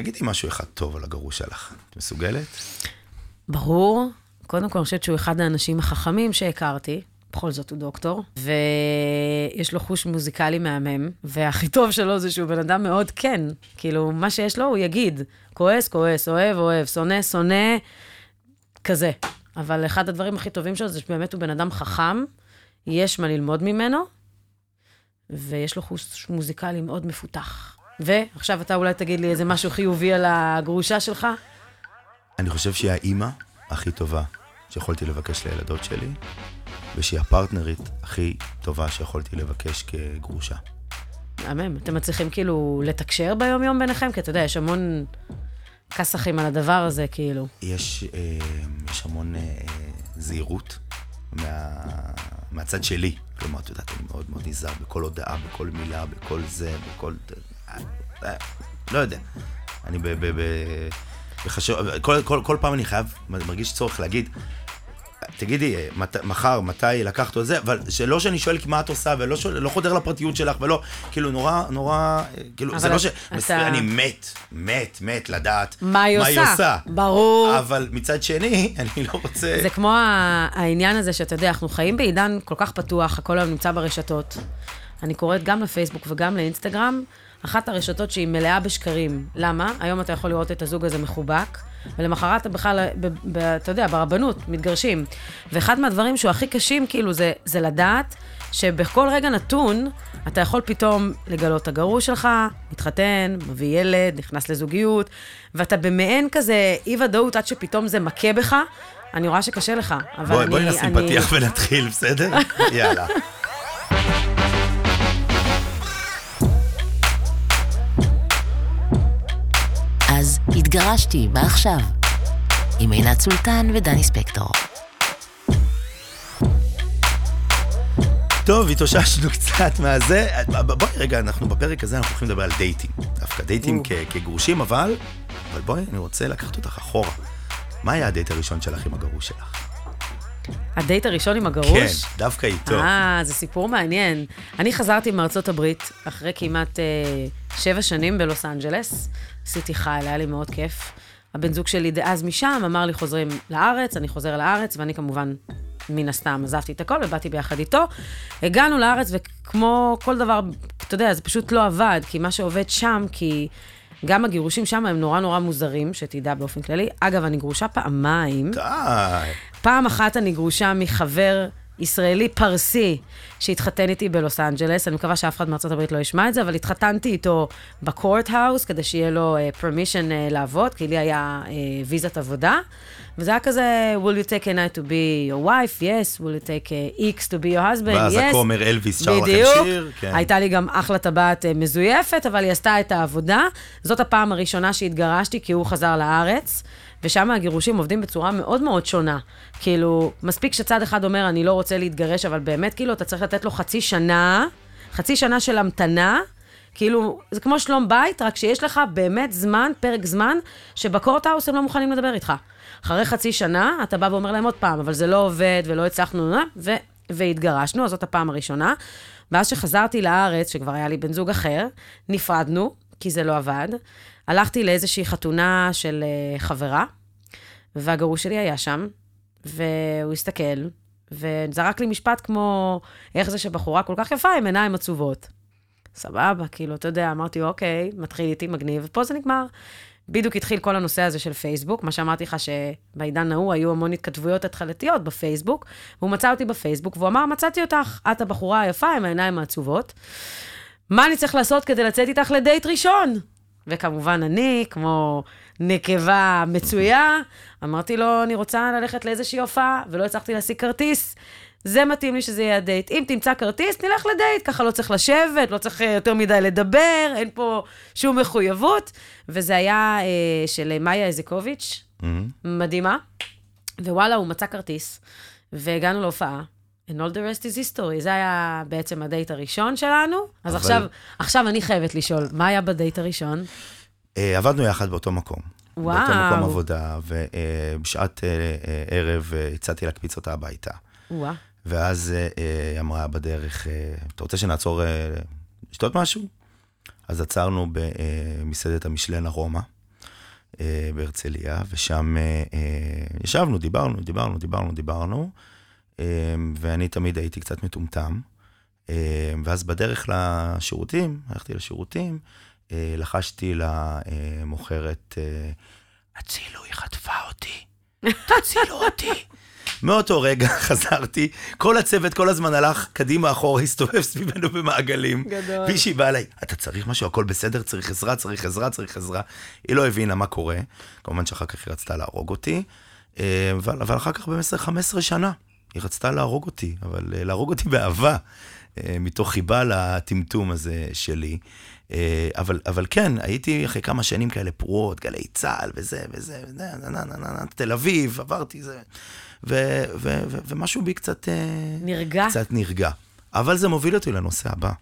תגידי משהו אחד טוב על הגרוש שלך. את מסוגלת? ברור. קודם כל, אני חושבת שהוא אחד האנשים החכמים שהכרתי. בכל זאת הוא דוקטור, ויש לו חוש מוזיקלי מהמם, והכי טוב שלו זה שהוא בן אדם מאוד כן. כאילו, מה שיש לו, הוא יגיד. כועס, כועס, אוהב, אוהב, שונא, שונא, כזה. אבל אחד הדברים הכי טובים שלו זה שבאמת הוא בן אדם חכם, יש מה ללמוד ממנו, ויש לו חוש מוזיקלי מאוד מפותח. ועכשיו אתה אולי תגיד לי איזה משהו חיובי על הגרושה שלך? אני חושב שהיא האימא הכי טובה שיכולתי לבקש לילדות שלי, ושהיא הפרטנרית הכי טובה שיכולתי לבקש כגרושה. מהמם. אתם מצליחים כאילו לתקשר ביום-יום ביניכם? כי אתה יודע, יש המון כסחים על הדבר הזה, כאילו. יש, אה, יש המון אה, זהירות מה, מהצד שלי. כלומר, את יודעת, אני מאוד מאוד נזהר בכל הודעה, בכל מילה, בכל זה, בכל... לא יודע. אני ב... ב, ב בחשוב, כל, כל, כל פעם אני חייב, מרגיש צורך להגיד, תגידי, מת, מחר, מתי לקחת את זה, אבל שלא שאני שואל מה את עושה, ולא שואל, לא חודר לפרטיות שלך, ולא, כאילו, נורא, נורא, כאילו, זה לא ש... אתה... אני מת, מת, מת לדעת מה היא, מה עושה. היא עושה. ברור. אבל מצד שני, אני לא רוצה... זה כמו העניין הזה שאתה יודע, אנחנו חיים בעידן כל כך פתוח, הכל היום נמצא ברשתות. אני קוראת גם לפייסבוק וגם לאינסטגרם. אחת הרשתות שהיא מלאה בשקרים. למה? היום אתה יכול לראות את הזוג הזה מחובק, ולמחרת בכלל, אתה יודע, ברבנות, מתגרשים. ואחד מהדברים שהוא הכי קשים, כאילו, זה, זה לדעת שבכל רגע נתון, אתה יכול פתאום לגלות את הגרוש שלך, מתחתן, מביא ילד, נכנס לזוגיות, ואתה במעין כזה אי-ודאות עד שפתאום זה מכה בך. אני רואה שקשה לך, אבל בואי, אני... בואי נשים אני... פתיח ונתחיל, בסדר? יאללה. התגרשתי, מה עכשיו? עם עינת סולטן ודני ספקטור. טוב, התאוששנו קצת מהזה. בואי רגע, אנחנו בפרק הזה, אנחנו הולכים לדבר על דייטים. דווקא דייטים כגרושים, אבל, אבל בואי, אני רוצה לקחת אותך אחורה. מה היה הדייט הראשון שלך עם הגרוש שלך? הדייט הראשון עם הגרוש? כן, דווקא איתו. אה, זה סיפור מעניין. אני חזרתי מארצות הברית אחרי כמעט אה, שבע שנים בלוס אנג'לס. עשיתי חייל, היה לי מאוד כיף. הבן זוג שלי דאז משם אמר לי, חוזרים לארץ, אני חוזר לארץ, ואני כמובן, מן הסתם, עזבתי את הכל ובאתי ביחד איתו. הגענו לארץ, וכמו כל דבר, אתה יודע, זה פשוט לא עבד, כי מה שעובד שם, כי... גם הגירושים שם הם נורא נורא מוזרים, שתדע באופן כללי. אגב, אני גרושה פעמיים. די. פעם אחת אני גרושה מחבר ישראלי פרסי שהתחתן איתי בלוס אנג'לס. אני מקווה שאף אחד מארצות הברית לא ישמע את זה, אבל התחתנתי איתו ב courthouse, כדי שיהיה לו permission אה, אה, לעבוד, כי לי היה אה, ויזת עבודה. וזה היה כזה, will you take a night to be your wife? Yes. will you take a X to be your husband? ואז yes. הכומר אלוויס שר לכם שיר. כן. הייתה לי גם אחלה טבעת uh, מזויפת, אבל היא עשתה את העבודה. זאת הפעם הראשונה שהתגרשתי, כי הוא חזר לארץ. ושם הגירושים עובדים בצורה מאוד מאוד שונה. כאילו, מספיק שצד אחד אומר, אני לא רוצה להתגרש, אבל באמת, כאילו, אתה צריך לתת לו חצי שנה, חצי שנה של המתנה. כאילו, זה כמו שלום בית, רק שיש לך באמת זמן, פרק זמן, שבקורטהאוס הם לא מוכנים לדבר איתך. אחרי חצי שנה, אתה בא ואומר להם עוד פעם, אבל זה לא עובד ולא הצלחנו, ו- והתגרשנו, אז זאת הפעם הראשונה. ואז שחזרתי לארץ, שכבר היה לי בן זוג אחר, נפרדנו, כי זה לא עבד. הלכתי לאיזושהי חתונה של uh, חברה, והגרוש שלי היה שם, והוא הסתכל, וזרק לי משפט כמו, איך זה שבחורה כל כך יפה עם עיניים עצובות. סבבה, כאילו, אתה יודע, אמרתי, אוקיי, מתחיל איתי מגניב, ופה זה נגמר. בדיוק התחיל כל הנושא הזה של פייסבוק, מה שאמרתי לך שבעידן ההוא היו המון התכתבויות התחלתיות בפייסבוק, והוא מצא אותי בפייסבוק, והוא אמר, מצאתי אותך, את הבחורה היפה עם העיניים העצובות. מה אני צריך לעשות כדי לצאת איתך לדייט ראשון? וכמובן אני, כמו נקבה מצויה, אמרתי לו, אני רוצה ללכת לאיזושהי הופעה, ולא הצלחתי להשיג כרטיס. זה מתאים לי שזה יהיה הדייט. אם תמצא כרטיס, נלך לדייט, ככה לא צריך לשבת, לא צריך אה, יותר מדי לדבר, אין פה שום מחויבות. וזה היה אה, של מאיה איציקוביץ', mm-hmm. מדהימה. ווואלה, הוא מצא כרטיס, והגענו להופעה. And all the rest is history. זה היה בעצם הדייט הראשון שלנו. אז אבל... עכשיו, עכשיו אני חייבת לשאול, מה היה בדייט הראשון? אה, עבדנו יחד באותו מקום. וואו. באותו מקום עבודה, ובשעת אה, אה, ערב אה, הצעתי להקפיץ אותה הביתה. וואו. ואז uh, היא אמרה בדרך, uh, אתה רוצה שנעצור uh, לשתות משהו? אז עצרנו במסעדת המשלן ארומה. בהרצליה, ושם ישבנו, דיברנו, דיברנו, דיברנו, דיברנו, ואני תמיד הייתי קצת מטומטם. אה, ואז בדרך לשירותים, הלכתי לשירותים, אה, לחשתי למוכרת, אה, הצילו, היא חטפה אותי, תצילו אותי. מאותו רגע חזרתי, כל הצוות כל הזמן הלך קדימה אחורה, הסתובב סביבנו במעגלים. גדול. והיא באה אליי, אתה צריך משהו, הכל בסדר, צריך עזרה, צריך עזרה, צריך עזרה. היא לא הבינה מה קורה, כמובן שאחר כך היא רצתה להרוג אותי, אה, אבל, אבל אחר כך במשך 15 שנה, היא רצתה להרוג אותי, אבל אה, להרוג אותי באהבה, אה, מתוך חיבה לטמטום הזה שלי. אה, אבל, אבל כן, הייתי אחרי כמה שנים כאלה פרועות, גלי צה"ל וזה וזה, וזה, נה, נה, נה, נה, נה, תל אביב, עברתי זה, ו, ו, ו, ומשהו בי קצת... נרגע? קצת נרגע. אבל זה מוביל אותי לנושא הבא.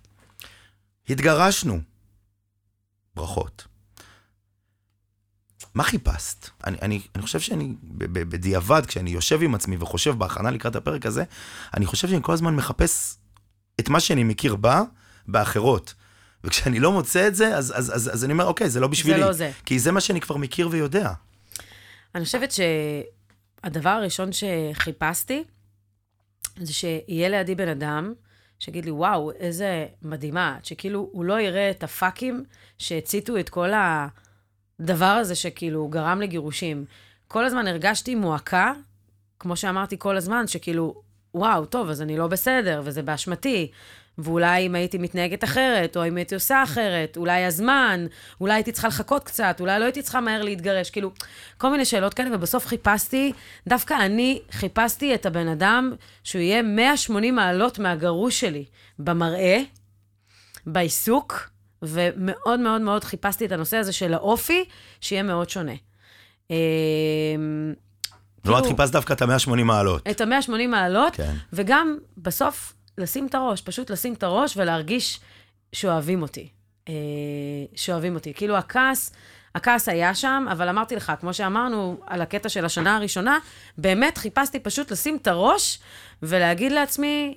התגרשנו. ברכות. מה חיפשת? אני, אני, אני חושב שאני, בדיעבד, כשאני יושב עם עצמי וחושב בהכנה לקראת הפרק הזה, אני חושב שאני כל הזמן מחפש את מה שאני מכיר בה, באחרות. וכשאני לא מוצא את זה, אז, אז, אז, אז אני אומר, אוקיי, זה לא בשבילי. לא זה. כי זה מה שאני כבר מכיר ויודע. אני חושבת שהדבר הראשון שחיפשתי, זה שיהיה לידי בן אדם, שיגיד לי, וואו, איזה מדהימה, את", שכאילו הוא לא יראה את הפאקים שהציתו את כל הדבר הזה שכאילו גרם לגירושים. כל הזמן הרגשתי מועקה, כמו שאמרתי כל הזמן, שכאילו, וואו, טוב, אז אני לא בסדר, וזה באשמתי. ואולי אם הייתי מתנהגת אחרת, או אם הייתי עושה אחרת, אולי הזמן, אולי הייתי צריכה לחכות קצת, אולי לא הייתי צריכה מהר להתגרש, כאילו, כל מיני שאלות כאלה, ובסוף חיפשתי, דווקא אני חיפשתי את הבן אדם שהוא יהיה 180 מעלות מהגרוש שלי, במראה, בעיסוק, ומאוד מאוד מאוד חיפשתי את הנושא הזה של האופי, שיהיה מאוד שונה. אמ, כלומר, את כאילו- חיפשת דווקא את ה-180 מעלות. את ה-180 מעלות, כן. וגם בסוף לשים את הראש, פשוט לשים את הראש ולהרגיש שאוהבים אותי. אה, שאוהבים אותי. כאילו הכעס, הכעס היה שם, אבל אמרתי לך, כמו שאמרנו על הקטע של השנה הראשונה, באמת חיפשתי פשוט לשים את הראש ולהגיד לעצמי,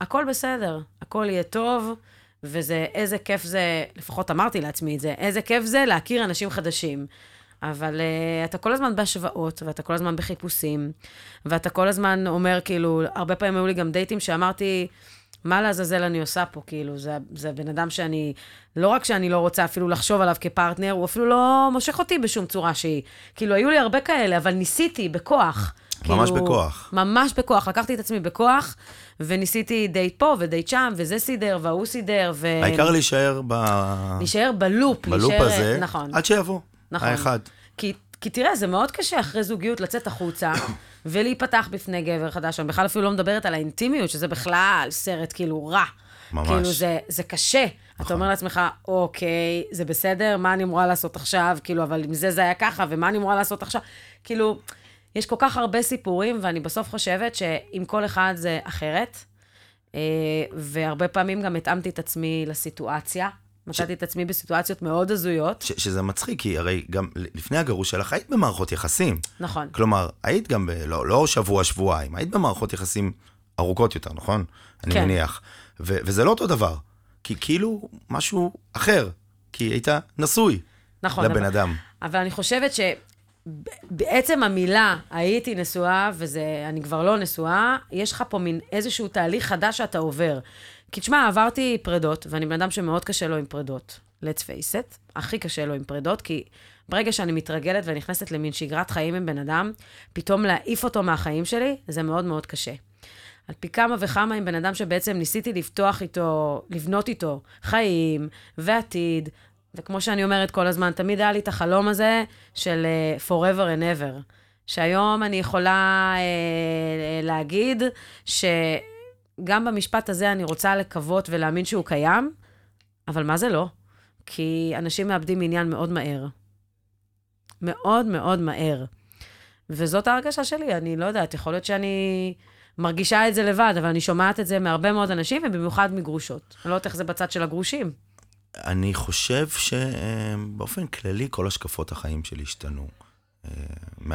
הכל בסדר, הכל יהיה טוב, וזה, איזה כיף זה, לפחות אמרתי לעצמי את זה, איזה כיף זה להכיר אנשים חדשים. אבל uh, אתה כל הזמן בהשוואות, ואתה כל הזמן בחיפושים, ואתה כל הזמן אומר, כאילו, הרבה פעמים היו לי גם דייטים שאמרתי, מה לעזאזל אני עושה פה, כאילו, זה, זה בן אדם שאני, לא רק שאני לא רוצה אפילו לחשוב עליו כפרטנר, הוא אפילו לא מושך אותי בשום צורה שהיא. כאילו, היו לי הרבה כאלה, אבל ניסיתי בכוח. ממש כאילו, בכוח. ממש בכוח. לקחתי את עצמי בכוח, וניסיתי דייט פה ודייט שם, וזה סידר, וההוא סידר, ו... העיקר להישאר ב... להישאר בלופ. בלופ להישאר, הזה, נכון. עד שיבוא. נכון. האחד. כי, כי תראה, זה מאוד קשה אחרי זוגיות לצאת החוצה ולהיפתח בפני גבר חדש. אני בכלל אפילו לא מדברת על האינטימיות, שזה בכלל סרט כאילו רע. ממש. כאילו זה, זה קשה. אתה נכון. אומר לעצמך, אוקיי, זה בסדר, מה אני אמורה לעשות עכשיו? כאילו, אבל עם זה זה היה ככה, ומה אני אמורה לעשות עכשיו? כאילו, יש כל כך הרבה סיפורים, ואני בסוף חושבת שעם כל אחד זה אחרת. אה, והרבה פעמים גם התאמתי את עצמי לסיטואציה. מצאתי את עצמי בסיטואציות מאוד הזויות. ש- שזה מצחיק, כי הרי גם לפני הגרוש שלך היית במערכות יחסים. נכון. כלומר, היית גם, ב, לא, לא שבוע, שבועיים, היית במערכות יחסים ארוכות יותר, נכון? אני כן. מניח. ו- וזה לא אותו דבר. כי כאילו משהו אחר. כי היית נשוי נכון. לבן אבל- אדם. אבל אני חושבת שבעצם המילה הייתי נשואה, וזה, אני כבר לא נשואה, יש לך פה מין איזשהו תהליך חדש שאתה עובר. כי תשמע, עברתי פרדות, ואני בן אדם שמאוד קשה לו עם פרדות. let's face it, הכי קשה לו עם פרדות, כי ברגע שאני מתרגלת ונכנסת למין שגרת חיים עם בן אדם, פתאום להעיף אותו מהחיים שלי, זה מאוד מאוד קשה. על פי כמה וכמה עם בן אדם שבעצם ניסיתי לפתוח איתו, לבנות איתו חיים ועתיד, וכמו שאני אומרת כל הזמן, תמיד היה לי את החלום הזה של uh, forever and ever. שהיום אני יכולה uh, להגיד שגם במשפט הזה אני רוצה לקוות ולהאמין שהוא קיים, אבל מה זה לא? כי אנשים מאבדים עניין מאוד מהר. מאוד מאוד מהר. וזאת ההרגשה שלי, אני לא יודעת, יכול להיות שאני מרגישה את זה לבד, אבל אני שומעת את זה מהרבה מאוד אנשים, ובמיוחד מגרושות. אני לא יודעת איך זה בצד של הגרושים. אני חושב שבאופן כללי כל השקפות החיים שלי השתנו. אה,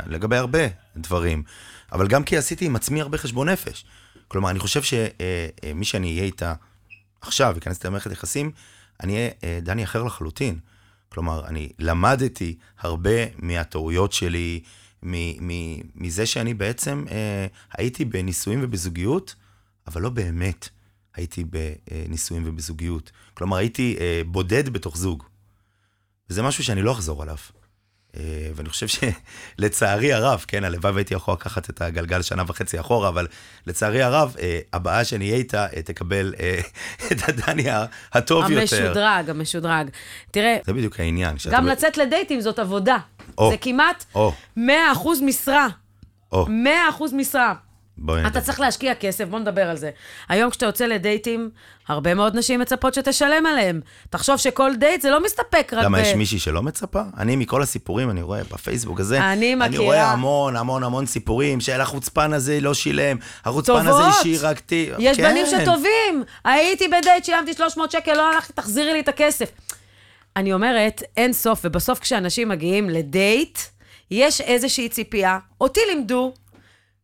לגבי הרבה דברים. אבל גם כי עשיתי עם עצמי הרבה חשבון נפש. כלומר, אני חושב שמי שאני אהיה איתה עכשיו, אכנס איתה למערכת יחסים, אני אהיה אה, דני אחר לחלוטין. כלומר, אני למדתי הרבה מהטעויות שלי, מזה שאני בעצם אה, הייתי בנישואים ובזוגיות, אבל לא באמת הייתי בנישואים ובזוגיות. כלומר, הייתי אה, בודד בתוך זוג. וזה משהו שאני לא אחזור עליו. אה, ואני חושב שלצערי הרב, כן, הלוואי והייתי יכול לקחת את הגלגל שנה וחצי אחורה, אבל לצערי הרב, אה, הבאה שאני אהיה איתה תקבל את הדני הטוב יותר. המשודרג, המשודרג. תראה, זה בדיוק העניין. גם ב- לצאת לדייטים זאת עבודה. זה כמעט או, 100% משרה. או, 100% משרה. בואי. אתה צריך להשקיע כסף, בוא נדבר על זה. היום כשאתה יוצא לדייטים, הרבה מאוד נשים מצפות שתשלם עליהם. תחשוב שכל דייט זה לא מסתפק רק למה, ב... יש מישהי שלא מצפה? אני, מכל הסיפורים, אני רואה בפייסבוק הזה, אני אני מכירה. רואה המון, המון, המון סיפורים של החוצפן הזה לא שילם, החוצפן הזה טובות. השאיר רק תי... יש כן. בנים שטובים. הייתי בדייט, שילמתי 300 שקל, לא הלכתי, תחזירי לי את הכסף. אני אומרת, אין סוף, ובסוף כשאנשים מגיעים לדייט, יש איזושהי ציפייה. אותי לימדו,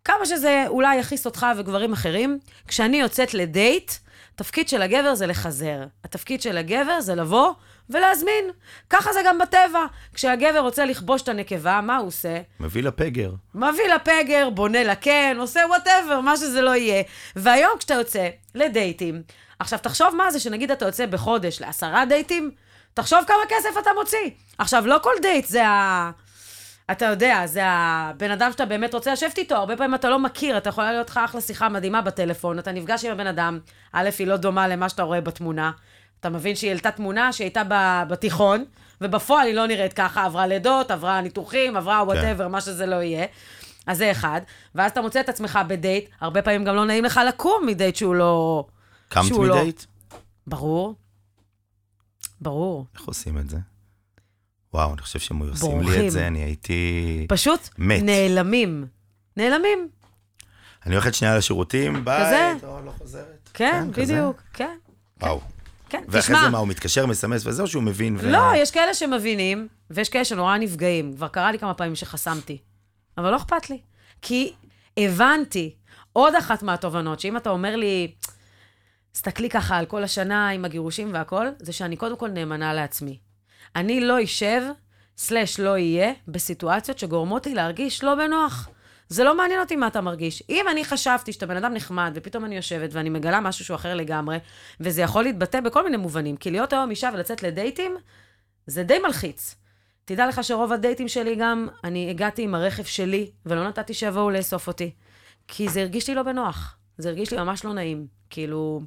כמה שזה אולי יכעיס אותך וגברים אחרים, כשאני יוצאת לדייט, התפקיד של הגבר זה לחזר. התפקיד של הגבר זה לבוא ולהזמין. ככה זה גם בטבע. כשהגבר רוצה לכבוש את הנקבה, מה הוא עושה? מביא לפגר. מביא לפגר, בונה לקן, עושה וואטאבר, מה שזה לא יהיה. והיום כשאתה יוצא לדייטים, עכשיו תחשוב מה זה שנגיד אתה יוצא בחודש לעשרה דייטים, תחשוב כמה כסף אתה מוציא. עכשיו, לא כל דייט זה ה... אתה יודע, זה הבן אדם שאתה באמת רוצה לשבת איתו, הרבה פעמים אתה לא מכיר, אתה יכולה להיות לך אחלה שיחה מדהימה בטלפון, אתה נפגש עם הבן אדם, א', היא לא דומה למה שאתה רואה בתמונה, אתה מבין שהיא העלתה תמונה שהיא הייתה בתיכון, ובפועל היא לא נראית ככה, עברה לידות, עברה ניתוחים, עברה whatever, מה שזה לא יהיה. אז זה אחד, ואז אתה מוצא את עצמך בדייט, הרבה פעמים גם לא נעים לך לקום מדייט שהוא לא... קמת לא- מדייט? ברור. ברור. איך עושים את זה? וואו, אני חושב שהם היו עושים לי. את זה, אני הייתי... פשוט מת. נעלמים. נעלמים. אני הולכת שנייה לשירותים, ביי, כזה. טוב, לא חוזרת. כן, כזה? בדיוק, כן. וואו. כן, ואחרי תשמע, זה מה, הוא מתקשר, מסמס וזהו שהוא מבין ו... לא, יש כאלה שמבינים, ויש כאלה שנורא נפגעים. כבר קרה לי כמה פעמים שחסמתי. אבל לא אכפת לי. כי הבנתי, עוד אחת מהתובנות, שאם אתה אומר לי, תסתכלי ככה על כל השנה עם הגירושים והכל, זה שאני קודם כל נאמנה לעצמי. אני לא אשב, סלש לא אהיה, בסיטואציות שגורמות לי להרגיש לא בנוח. זה לא מעניין אותי מה אתה מרגיש. אם אני חשבתי שאתה בן אדם נחמד, ופתאום אני יושבת ואני מגלה משהו שהוא אחר לגמרי, וזה יכול להתבטא בכל מיני מובנים, כי להיות היום אישה ולצאת לדייטים, זה די מלחיץ. תדע לך שרוב הדייטים שלי גם, אני הגעתי עם הרכב שלי, ולא נתתי שיבואו לאסוף אותי. כי זה הרגיש לי לא בנוח. זה הרגיש לי ממש לא נעים. כאילו...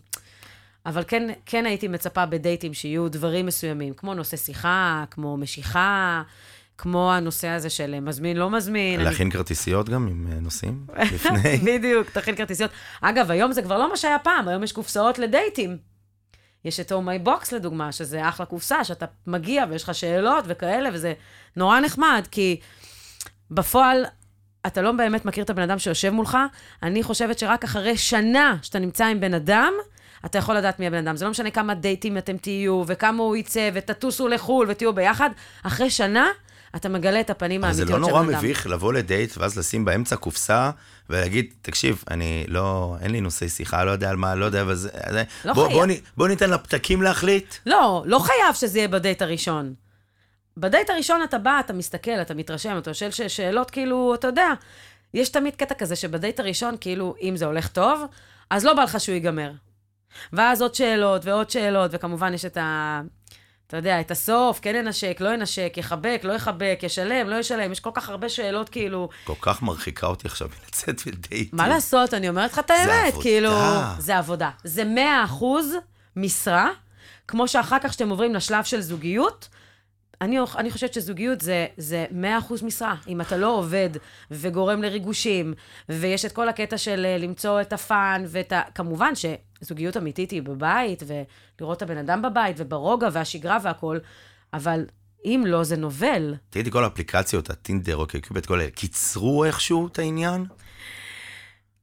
אבל כן, כן הייתי מצפה בדייטים שיהיו דברים מסוימים, כמו נושא שיחה, כמו משיכה, כמו הנושא הזה של מזמין, לא מזמין. אני- להכין כרטיסיות גם עם אה, נוסעים? לפני? בדיוק, תכין כרטיסיות. אגב, היום זה כבר לא מה שהיה פעם, היום יש קופסאות לדייטים. יש את Oh My Box לדוגמה, שזה אחלה קופסה, שאתה מגיע ויש לך שאלות וכאלה, וזה נורא נחמד, כי בפועל אתה לא באמת מכיר את הבן אדם שיושב מולך. אני חושבת שרק אחרי שנה שאתה נמצא עם בן אדם, אתה יכול לדעת מי הבן אדם. זה לא משנה כמה דייטים אתם תהיו, וכמה הוא יצא, ותטוסו לחו"ל ותהיו ביחד. אחרי שנה, אתה מגלה את הפנים אבל זה האמיתיות לא של נורא הבן אדם. מביך לבוא לדייט ואז לשים באמצע קופסה ולהגיד, תקשיב, אני לא, אין לי נושאי שיחה, לא יודע על מה, לא יודע, וזה... זה- לא בוא, חייב. בוא, בוא ניתן לפתקים להחליט. לא, לא חייב שזה יהיה בדייט הראשון. בדייט הראשון אתה בא, אתה מסתכל, אתה מתרשם, אתה שואל ש- שאלות, כאילו, אתה יודע, יש תמיד קטע כזה שבדייט הראשון, כאילו, אם זה הולך טוב, אז לא בא לך שהוא ייגמר. ואז עוד שאלות ועוד שאלות, וכמובן יש את ה... אתה יודע, את הסוף, כן ינשק, לא ינשק, יחבק, לא יחבק, ישלם, לא ישלם, יש כל כך הרבה שאלות, כאילו, כל כך מרחיקה אותי עכשיו מלצאת בדייטים. מה לעשות, אני אומרת לך את האמת, עבודה. כאילו... זה עבודה. זה 100 אחוז משרה, כמו שאחר כך שאתם עוברים לשלב של זוגיות, אני, אני חושבת שזוגיות זה, זה 100 אחוז משרה. אם אתה לא עובד וגורם לריגושים, ויש את כל הקטע של אה, למצוא את הפאן, ואת ה... כמובן שזוגיות אמיתית היא בבית, ולראות את הבן אדם בבית, וברוגע והשגרה והכול, אבל אם לא, זה נובל. תגידי, כל האפליקציות, הטינדר, אוקיי, קיובט, כל אלה, קיצרו איכשהו את העניין?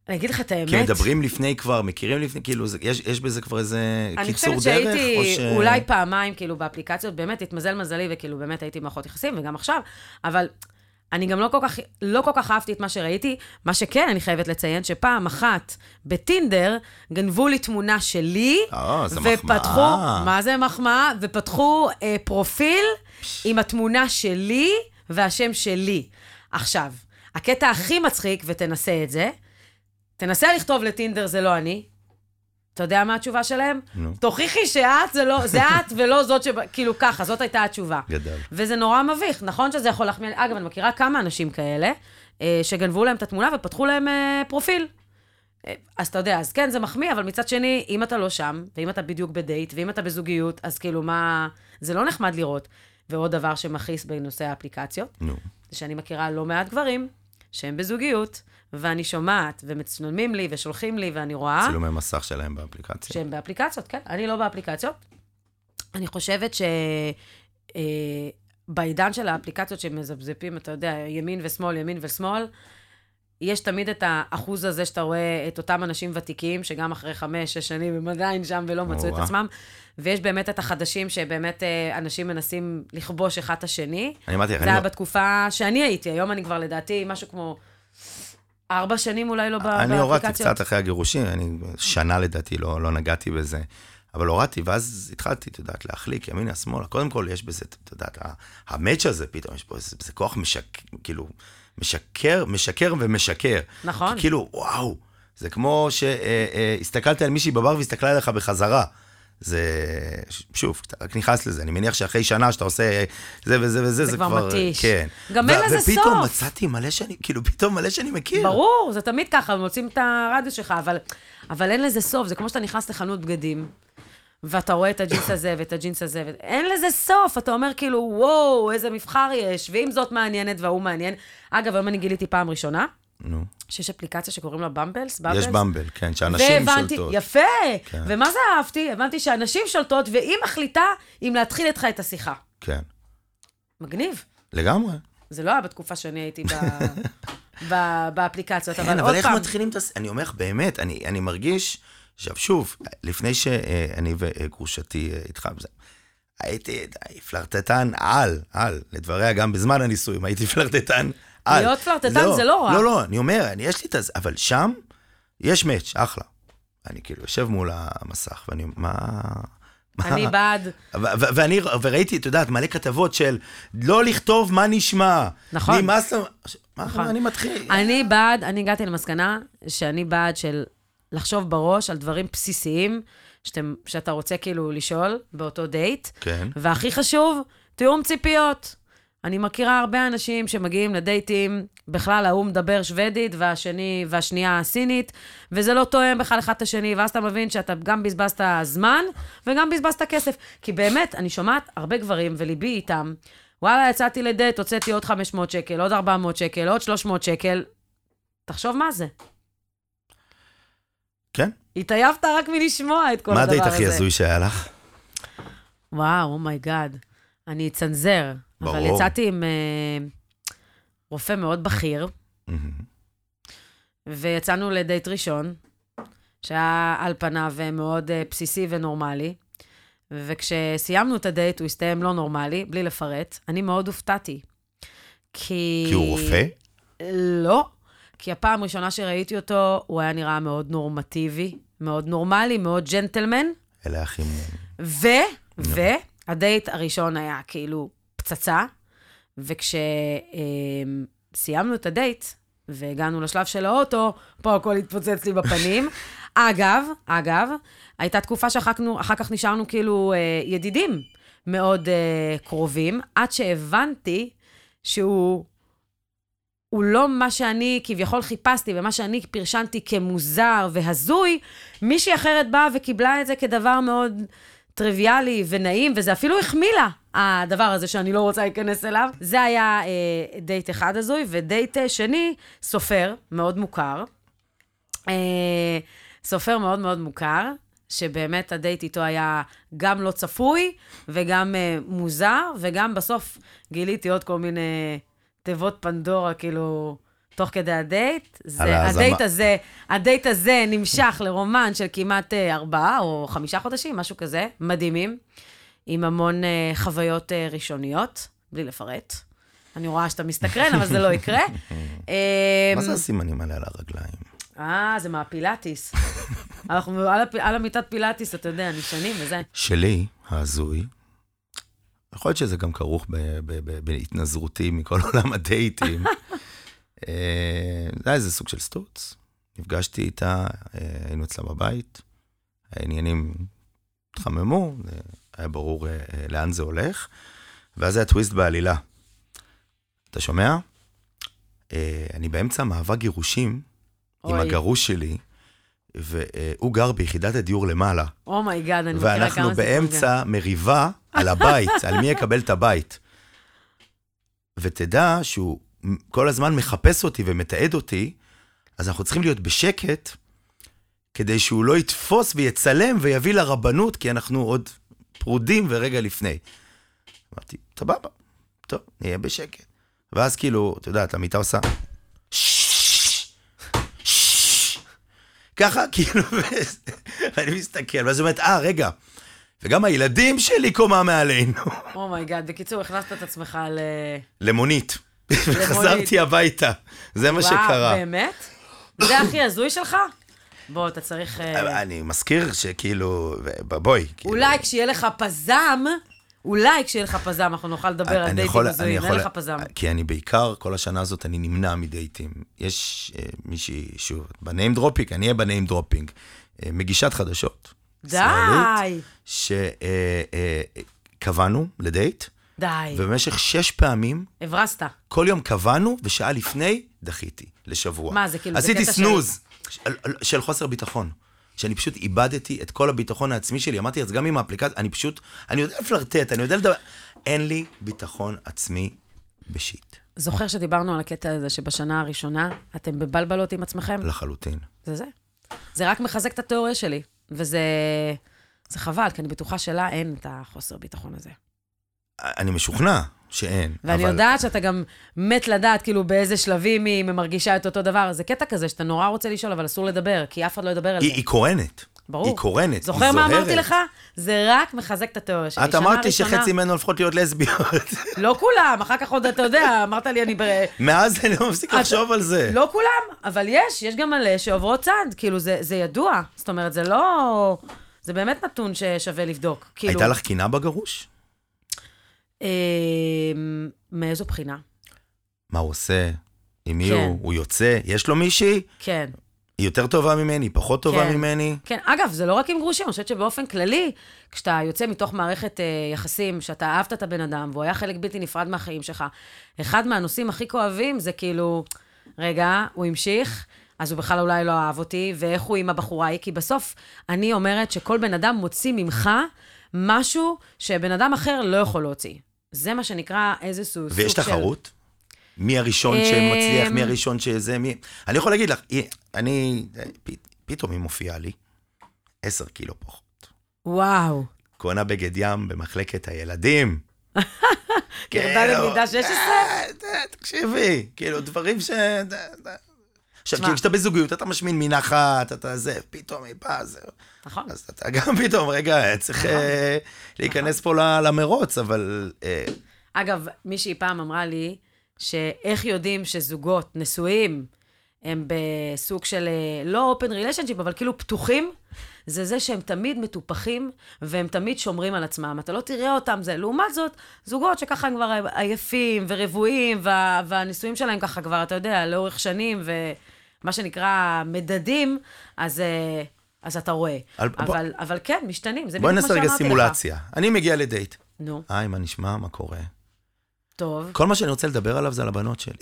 אני אגיד לך את האמת. כי מדברים לפני כבר, מכירים לפני, כאילו, זה, יש, יש בזה כבר איזה אני קיצור חושבת דרך? שהייתי או ש... אולי פעמיים, כאילו, באפליקציות, באמת, התמזל מזלי, וכאילו, באמת הייתי מערכות יחסים, וגם עכשיו, אבל אני גם לא כל, כך, לא כל כך אהבתי את מה שראיתי. מה שכן, אני חייבת לציין שפעם אחת בטינדר גנבו לי תמונה שלי, אה, זו ופתחו, מחמאה. מה זה מחמאה? ופתחו אה, פרופיל עם התמונה שלי והשם שלי. עכשיו, הקטע הכי מצחיק, ותנסה את זה, תנסה לכתוב לטינדר זה לא אני. אתה יודע מה התשובה שלהם? נו. תוכיחי שאת זה לא, זה את ולא זאת ש... כאילו ככה, זאת הייתה התשובה. גדל. וזה נורא מביך, נכון שזה יכול להחמיא... אגב, אני מכירה כמה אנשים כאלה, אה, שגנבו להם את התמונה ופתחו להם אה, פרופיל. אה, אז אתה יודע, אז כן, זה מחמיא, אבל מצד שני, אם אתה לא שם, ואם אתה בדיוק בדייט, ואם אתה בזוגיות, אז כאילו, מה... זה לא נחמד לראות. ועוד דבר שמכעיס בנושא האפליקציות, נו. זה שאני מכירה לא מעט גברים שהם בזוגיות, ואני שומעת, ומצלמים לי, ושולחים לי, ואני רואה... צילומי מסך שלהם באפליקציה. שהם באפליקציות, כן. אני לא באפליקציות. אני חושבת ש... אה, בעידן של האפליקציות שמזפזפים, אתה יודע, ימין ושמאל, ימין ושמאל, יש תמיד את האחוז הזה שאתה רואה את אותם אנשים ותיקים, שגם אחרי חמש, שש שנים הם עדיין שם ולא מצאו את. עצמם, ויש באמת את החדשים שבאמת אה, אנשים מנסים לכבוש אחד את השני. אני אמרתי לך, זה היה לא- בתקופה שאני הייתי, היום אני כבר לדעתי משהו כמו ארבע שנים אולי לא באפליקציות. אני הורדתי קצת אחרי הגירושים, אני שנה לדעתי לא, לא נגעתי בזה. אבל הורדתי, ואז התחלתי, את יודעת, להחליק ימינה, שמאלה. קודם כל, יש בזה, את יודעת, המאץ' הזה, פתאום יש פה איזה כוח משק... כאילו, משקר, משקר ומשקר. נכון. כי כאילו, וואו, זה כמו שהסתכלת על מישהי בבר והסתכלה עליך בחזרה. זה, שוב, אתה רק נכנס לזה, אני מניח שאחרי שנה שאתה עושה זה וזה וזה, זה כבר מתיש. כן. גם אין לזה ופתאום סוף. מצאתי מלא שאני, כאילו, פתאום מלא שאני מכיר. ברור, זה תמיד ככה, מוצאים את הרדיוס שלך, אבל, אבל אין לזה סוף. זה כמו שאתה נכנס לחנות בגדים, ואתה רואה את הג'ינס הזה ואת הג'ינס הזה, ואין לזה סוף. אתה אומר כאילו, וואו, איזה מבחר יש, ואם זאת מעניינת וההוא מעניין. אגב, היום אני גיליתי פעם ראשונה, נו. שיש אפליקציה שקוראים לה במבלס, במבלס. יש במבל, כן, שאנשים והבנתי, שולטות. יפה. כן. ומה זה אהבתי? הבנתי שאנשים שולטות, והיא מחליטה אם להתחיל איתך את השיחה. כן, מגניב. לגמרי. זה לא היה בתקופה שאני הייתי ב... ב... באפליקציות, אבל כן, עוד אבל איך פעם, מתחילים את הס... אני אומר לך, באמת, אני, אני מרגיש, עכשיו שוב, לפני שאני וגרושתי אה, איתך, בזה, הייתי די, פלרטטן על, על, לדבריה גם בזמן הנישואים, הייתי פלרטטן על. להיות פלרטטן זה לא רע. לא, לא, אני אומר, אני, יש לי את זה, אבל שם יש מאץ', אחלה. אני כאילו יושב מול המסך, ואני, מה... אני בעד, ואני, וראיתי, את יודעת, מלא כתבות של לא לכתוב מה נשמע. נכון. נמאס לנו. מה נכון. אני מתחיל? אני בעד, אני הגעתי למסקנה שאני בעד של לחשוב בראש על דברים בסיסיים שאתם, שאתה רוצה כאילו לשאול באותו דייט, כן. והכי חשוב, תיאום ציפיות. אני מכירה הרבה אנשים שמגיעים לדייטים, בכלל ההוא מדבר שוודית והשני, והשנייה סינית, וזה לא תואם בכלל אחד את השני, ואז אתה מבין שאתה גם בזבזת זמן וגם בזבזת כסף. כי באמת, אני שומעת הרבה גברים, וליבי איתם, וואלה, יצאתי לדייט, הוצאתי עוד 500 שקל, עוד 400 שקל, עוד 300 שקל. תחשוב מה זה. התעייפת רק מלשמוע את כל מה הדבר הזה. הדייט הכי הזוי שהיה לך? וואו, oh my god. אני אצנזר. אבל ברור. יצאתי עם אה, רופא מאוד בכיר. ויצאנו לדייט ראשון, שהיה על פניו אה, מאוד אה, בסיסי ונורמלי, וכשסיימנו את הדייט, הוא הסתיים לא נורמלי, בלי לפרט. אני מאוד הופתעתי. כי... כי הוא רופא? לא. כי הפעם הראשונה שראיתי אותו, הוא היה נראה מאוד נורמטיבי, מאוד נורמלי, מאוד ג'נטלמן. אלה אחים... ו, והדייט הראשון היה כאילו פצצה, וכשסיימנו את הדייט, והגענו לשלב של האוטו, פה הכל התפוצץ לי בפנים. אגב, אגב, הייתה תקופה שאחר כך נשארנו כאילו אה, ידידים מאוד אה, קרובים, עד שהבנתי שהוא הוא לא מה שאני כביכול חיפשתי, ומה שאני פרשנתי כמוזר והזוי, מישהי אחרת באה וקיבלה את זה כדבר מאוד טריוויאלי ונעים, וזה אפילו החמיא לה, הדבר הזה שאני לא רוצה להיכנס אליו. זה היה אה, דייט אחד הזוי, ודייט אה, שני, סופר, מאוד מוכר. אה, סופר מאוד מאוד מוכר, שבאמת הדייט איתו היה גם לא צפוי, וגם אה, מוזר, וגם בסוף גיליתי עוד כל מיני תיבות פנדורה, כאילו, תוך כדי הדייט. זה. הדייט הזה, הדייט הזה נמשך לרומן של כמעט אה, ארבעה או חמישה חודשים, משהו כזה, מדהימים, עם המון אה, חוויות אה, ראשוניות, בלי לפרט. אני רואה שאתה מסתקרן, אבל זה לא יקרה. מה אמ, זה הסימנים האלה על הרגליים? אה, זה מהפילאטיס. אנחנו על הפ- על המיטת פילאטיס, אתה יודע, נשענים וזה. שלי, ההזוי, יכול להיות שזה גם כרוך בהתנזרותי מכל עולם הדייטים. אה, זה היה איזה סוג של סטוץ. נפגשתי איתה, אה, היינו אצלה בבית, העניינים התחממו, זה היה ברור אה, לאן זה הולך, ואז היה טוויסט בעלילה. אתה שומע? אני באמצע מאבק גירושים עם אוי. הגרוש שלי, והוא גר ביחידת הדיור למעלה. oh my god, אני מכירה כמה ואנחנו סיפורים. באמצע מריבה על הבית, על מי יקבל את הבית. ותדע שהוא כל הזמן מחפש אותי ומתעד אותי, אז אנחנו צריכים להיות בשקט, כדי שהוא לא יתפוס ויצלם ויביא לרבנות, כי אנחנו עוד פרודים ורגע לפני. אמרתי, סבבה, טוב, נהיה בשקט. ואז כאילו, אתה יודע, המיטה עושה... ככה, כאילו, ואני מסתכל, ואז היא אומרת, אה, רגע, וגם הילדים שלי קומה מעלינו. oh my god, בקיצור, הכנסת את עצמך ל... למונית. וחזרתי הביתה. זה מה שקרה. וואו, באמת? זה הכי הזוי שלך? בוא, אתה צריך... אה, אני מזכיר שכאילו, בואי. כאילו, אולי כשיהיה לך פזם, אולי כשיהיה לך פזם, אנחנו נוכל לדבר על דייטים הזויים, אין לך פזם. כי אני בעיקר, כל השנה הזאת אני נמנע מדייטים. יש אה, מישהי, שוב, ב name dropping, אני אהיה ב name dropping, אה, מגישת חדשות. די, שקבענו לדייט, די. ובמשך שש פעמים, הברזת. כל יום קבענו, ושעה לפני דחיתי, לשבוע. מה, זה כאילו, עשיתי קטע של- snooze של... של חוסר ביטחון. שאני פשוט איבדתי את כל הביטחון העצמי שלי. אמרתי, אז גם עם האפליקציה, אני פשוט, אני יודע לפלרטט, אני יודע לדבר, אין לי ביטחון עצמי בשיט, זוכר שדיברנו על הקטע הזה שבשנה הראשונה אתם בבלבלות עם עצמכם? לחלוטין. זה זה. זה רק מחזק את התיאוריה שלי, וזה זה חבל, כי אני בטוחה שלה אין את החוסר ביטחון הזה. אני משוכנע שאין, ואני אבל... יודעת שאתה גם מת לדעת, כאילו, באיזה שלבים היא מרגישה את אותו דבר. זה קטע כזה שאתה נורא רוצה לשאול, אבל אסור לדבר, כי אף אחד לא ידבר על היא, זה. היא קורנת. ברור. היא קורנת, זוכר היא מה זוהרת. אמרתי לך? זה רק מחזק את התיאוריה שלי. את אמרת לי שחצי ממנו הולכות להיות לסביות. לא כולם, אחר כך עוד, אתה יודע, אמרת לי, אני ב... מאז אני לא מפסיק לחשוב על זה. לא כולם, אבל יש, יש גם מלא שעוברות צד, כאילו, זה, זה ידוע. זאת אומרת, זה לא... זה באמת נתון ששווה לבדוק. כאילו, הייתה לך קינה בגרוש? אה, מאיזו בחינה? מה הוא עושה? עם מי כן. הוא? הוא יוצא? יש לו מישהי? כן. היא יותר טובה ממני? היא פחות טובה כן. ממני? כן, אגב, זה לא רק עם גרושים, אני חושבת שבאופן כללי, כשאתה יוצא מתוך מערכת אה, יחסים, שאתה אהבת את הבן אדם, והוא היה חלק בלתי נפרד מהחיים שלך, אחד מהנושאים הכי כואבים זה כאילו, רגע, הוא המשיך, אז הוא בכלל אולי לא אהב אותי, ואיך הוא עם הבחורה ההיא, כי בסוף, אני אומרת שכל בן אדם מוציא ממך משהו שבן אדם אחר לא יכול להוציא. זה מה שנקרא איזשהו סוג של... ויש תחרות? מי הראשון אמ, שמצליח, מי הראשון שזה, מי... אני יכול להגיד לך, אני, פתאום היא מופיעה לי, עשר קילו פחות. וואו. קונה בגד ים במחלקת הילדים. כאילו, למידה 16? אה, אה, תקשיבי, כאילו, דברים ש... עכשיו. כאילו, כשאתה בזוגיות, אתה משמין מין אחת, אתה זה, פתאום היא באה, זה... נכון. אז אתה גם פתאום, רגע, צריך אה, להיכנס פה ל- למרוץ, אבל... אה, אגב, מישהי פעם אמרה לי, שאיך יודעים שזוגות נשואים הם בסוג של, אה, לא open relationship, אבל כאילו פתוחים, זה זה שהם תמיד מטופחים, והם תמיד שומרים על עצמם. אתה לא תראה אותם, זה. לעומת זאת, זוגות שככה הם כבר עייפים ורבועים, וה, והנישואים שלהם ככה כבר, אתה יודע, לאורך שנים, ומה שנקרא מדדים, אז... אה, אז אתה רואה. על- בוא- אבל, אבל כן, משתנים, זה בואי בדיוק מה נעשה שאמרתי רגע לך. סימולציה. אני מגיע לדייט. נו, היי, מה נשמע? מה קורה? טוב. כל מה שאני רוצה לדבר עליו זה על הבנות שלי.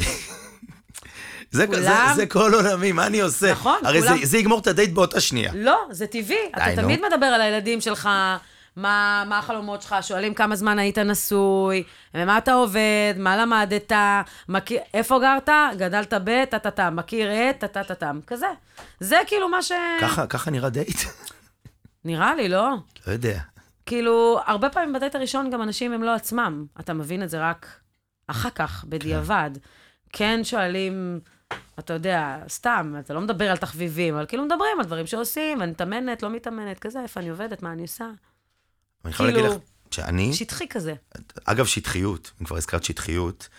זה, כולם- זה, זה כל עולמי, מה אני עושה? נכון, הרי כולם- זה, זה יגמור את הדייט באותה שנייה. לא, זה טבעי. אתה נו. תמיד מדבר על הילדים שלך, מה, מה החלומות שלך, שואלים כמה זמן היית נשוי, ומה אתה עובד, מה למדת, מכיר, איפה גרת, גדלת ב, טה-טה-טה, מכיר את, טה-טה-טה-טם, כזה. זה כאילו מה ש... ככה, ככה נראה דייט? נראה לי, לא? לא יודע. כאילו, הרבה פעמים בדייט הראשון גם אנשים הם לא עצמם. אתה מבין את זה רק אחר כך, בדיעבד. כן שואלים, אתה יודע, סתם, אתה לא מדבר על תחביבים, אבל כאילו מדברים על דברים שעושים, אני מתאמנת, לא מתאמנת, כזה, איפה אני עובדת, מה אני עושה. אני יכול להגיד כאילו- לך שאני, שטחי כזה. אגב, שטחיות, אם כבר הזכרת שטחיות,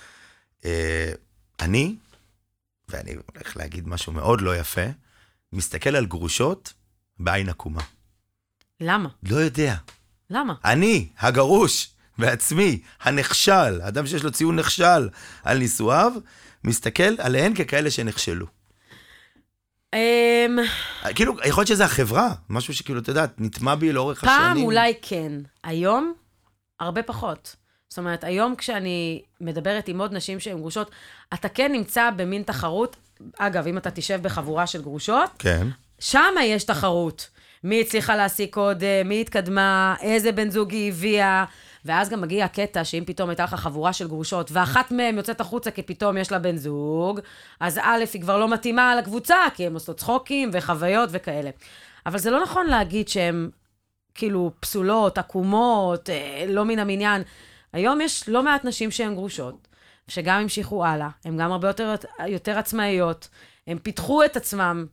אה, אני, ואני הולך להגיד משהו מאוד לא יפה, מסתכל על גרושות בעין עקומה. למה? לא יודע. למה? אני, הגרוש, בעצמי, הנכשל, אדם שיש לו ציון נכשל על נישואיו, מסתכל עליהן ככאלה שנכשלו. אמ, כאילו, יכול להיות שזה החברה, משהו שכאילו, אתה יודע, נטמע בי לאורך השנים. פעם אולי כן, היום, הרבה פחות. זאת אומרת, היום כשאני מדברת עם עוד נשים שהן גרושות, אתה כן נמצא במין תחרות. אגב, אם אתה תשב בחבורה של גרושות, כן. שם יש תחרות. מי הצליחה להשיג קודם, מי התקדמה, איזה בן זוג היא הביאה. ואז גם מגיע הקטע שאם פתאום הייתה לך חבורה של גרושות, ואחת מהן יוצאת החוצה כי פתאום יש לה בן זוג, אז א', היא כבר לא מתאימה לקבוצה, כי הן עושות צחוקים וחוויות וכאלה. אבל זה לא נכון להגיד שהן כאילו פסולות, עקומות, אה, לא מן המניין. היום יש לא מעט נשים שהן גרושות, שגם המשיכו הלאה, הן גם הרבה יותר, יותר עצמאיות, הן פיתחו את עצמם,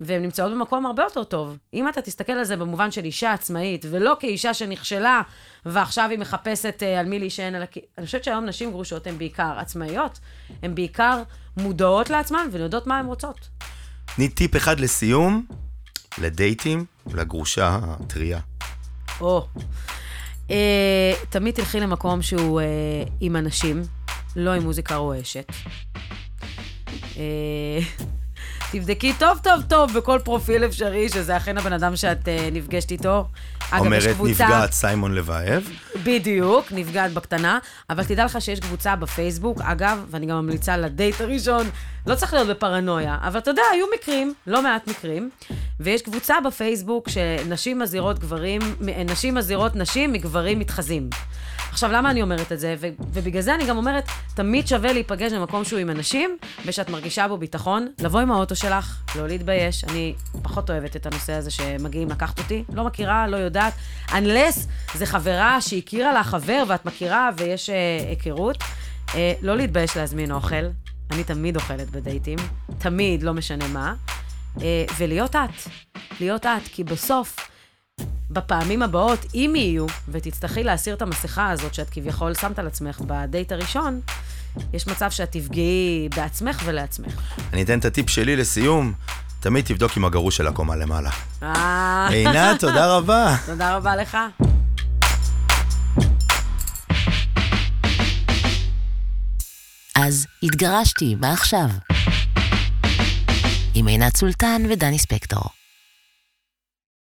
והן נמצאות במקום הרבה יותר טוב. אם אתה תסתכל על זה במובן של אישה עצמאית, ולא כאישה שנכשלה, ועכשיו היא מחפשת uh, על מי להישען, אלא כי... אני חושבת שהיום נשים גרושות הן בעיקר עצמאיות, הן בעיקר מודעות לעצמן ויודעות מה הן רוצות. תני טיפ אחד לסיום, לדייטים, לגרושה הטריה. או. Uh, תמיד תלכי למקום שהוא uh, עם אנשים, לא עם מוזיקה רועשת. Uh, תבדקי טוב טוב טוב בכל פרופיל אפשרי, שזה אכן הבן אדם שאת uh, נפגשת איתו. אגב, יש אומרת קבוצה... נפגעת סיימון לבייב. בדיוק, נפגעת בקטנה, אבל תדע לך שיש קבוצה בפייסבוק, אגב, ואני גם ממליצה לדייט הראשון, לא צריך להיות בפרנויה, אבל אתה יודע, היו מקרים, לא מעט מקרים, ויש קבוצה בפייסבוק שנשים מזהירות גברים, נשים מזהירות נשים מגברים מתחזים. עכשיו, למה אני אומרת את זה? ו- ובגלל זה אני גם אומרת, תמיד שווה להיפגש במקום שהוא עם אנשים, ושאת מרגישה בו ביטחון, לבוא עם האוטו שלך, לא להתבייש. אני פחות אוהבת את הנושא הזה שמגיעים לקחת אותי, לא מכירה, לא יודעת. unless זה חברה שהכירה לה חבר ואת מכירה ויש אה, היכרות. אה, לא להתבייש להזמין אוכל, אני תמיד אוכלת בדייטים, תמיד, לא משנה מה. אה, ולהיות את, להיות את, כי בסוף, בפעמים הבאות, אם יהיו, ותצטרכי להסיר את המסכה הזאת שאת כביכול שמת על עצמך בדייט הראשון, יש מצב שאת תפגעי בעצמך ולעצמך. אני אתן את הטיפ שלי לסיום, תמיד תבדוק עם הגרוש של הקומה למעלה. אה, עינת, תודה רבה. תודה רבה לך. אז התגרשתי, מה עכשיו? עם עינת סולטן ודני ספקטור.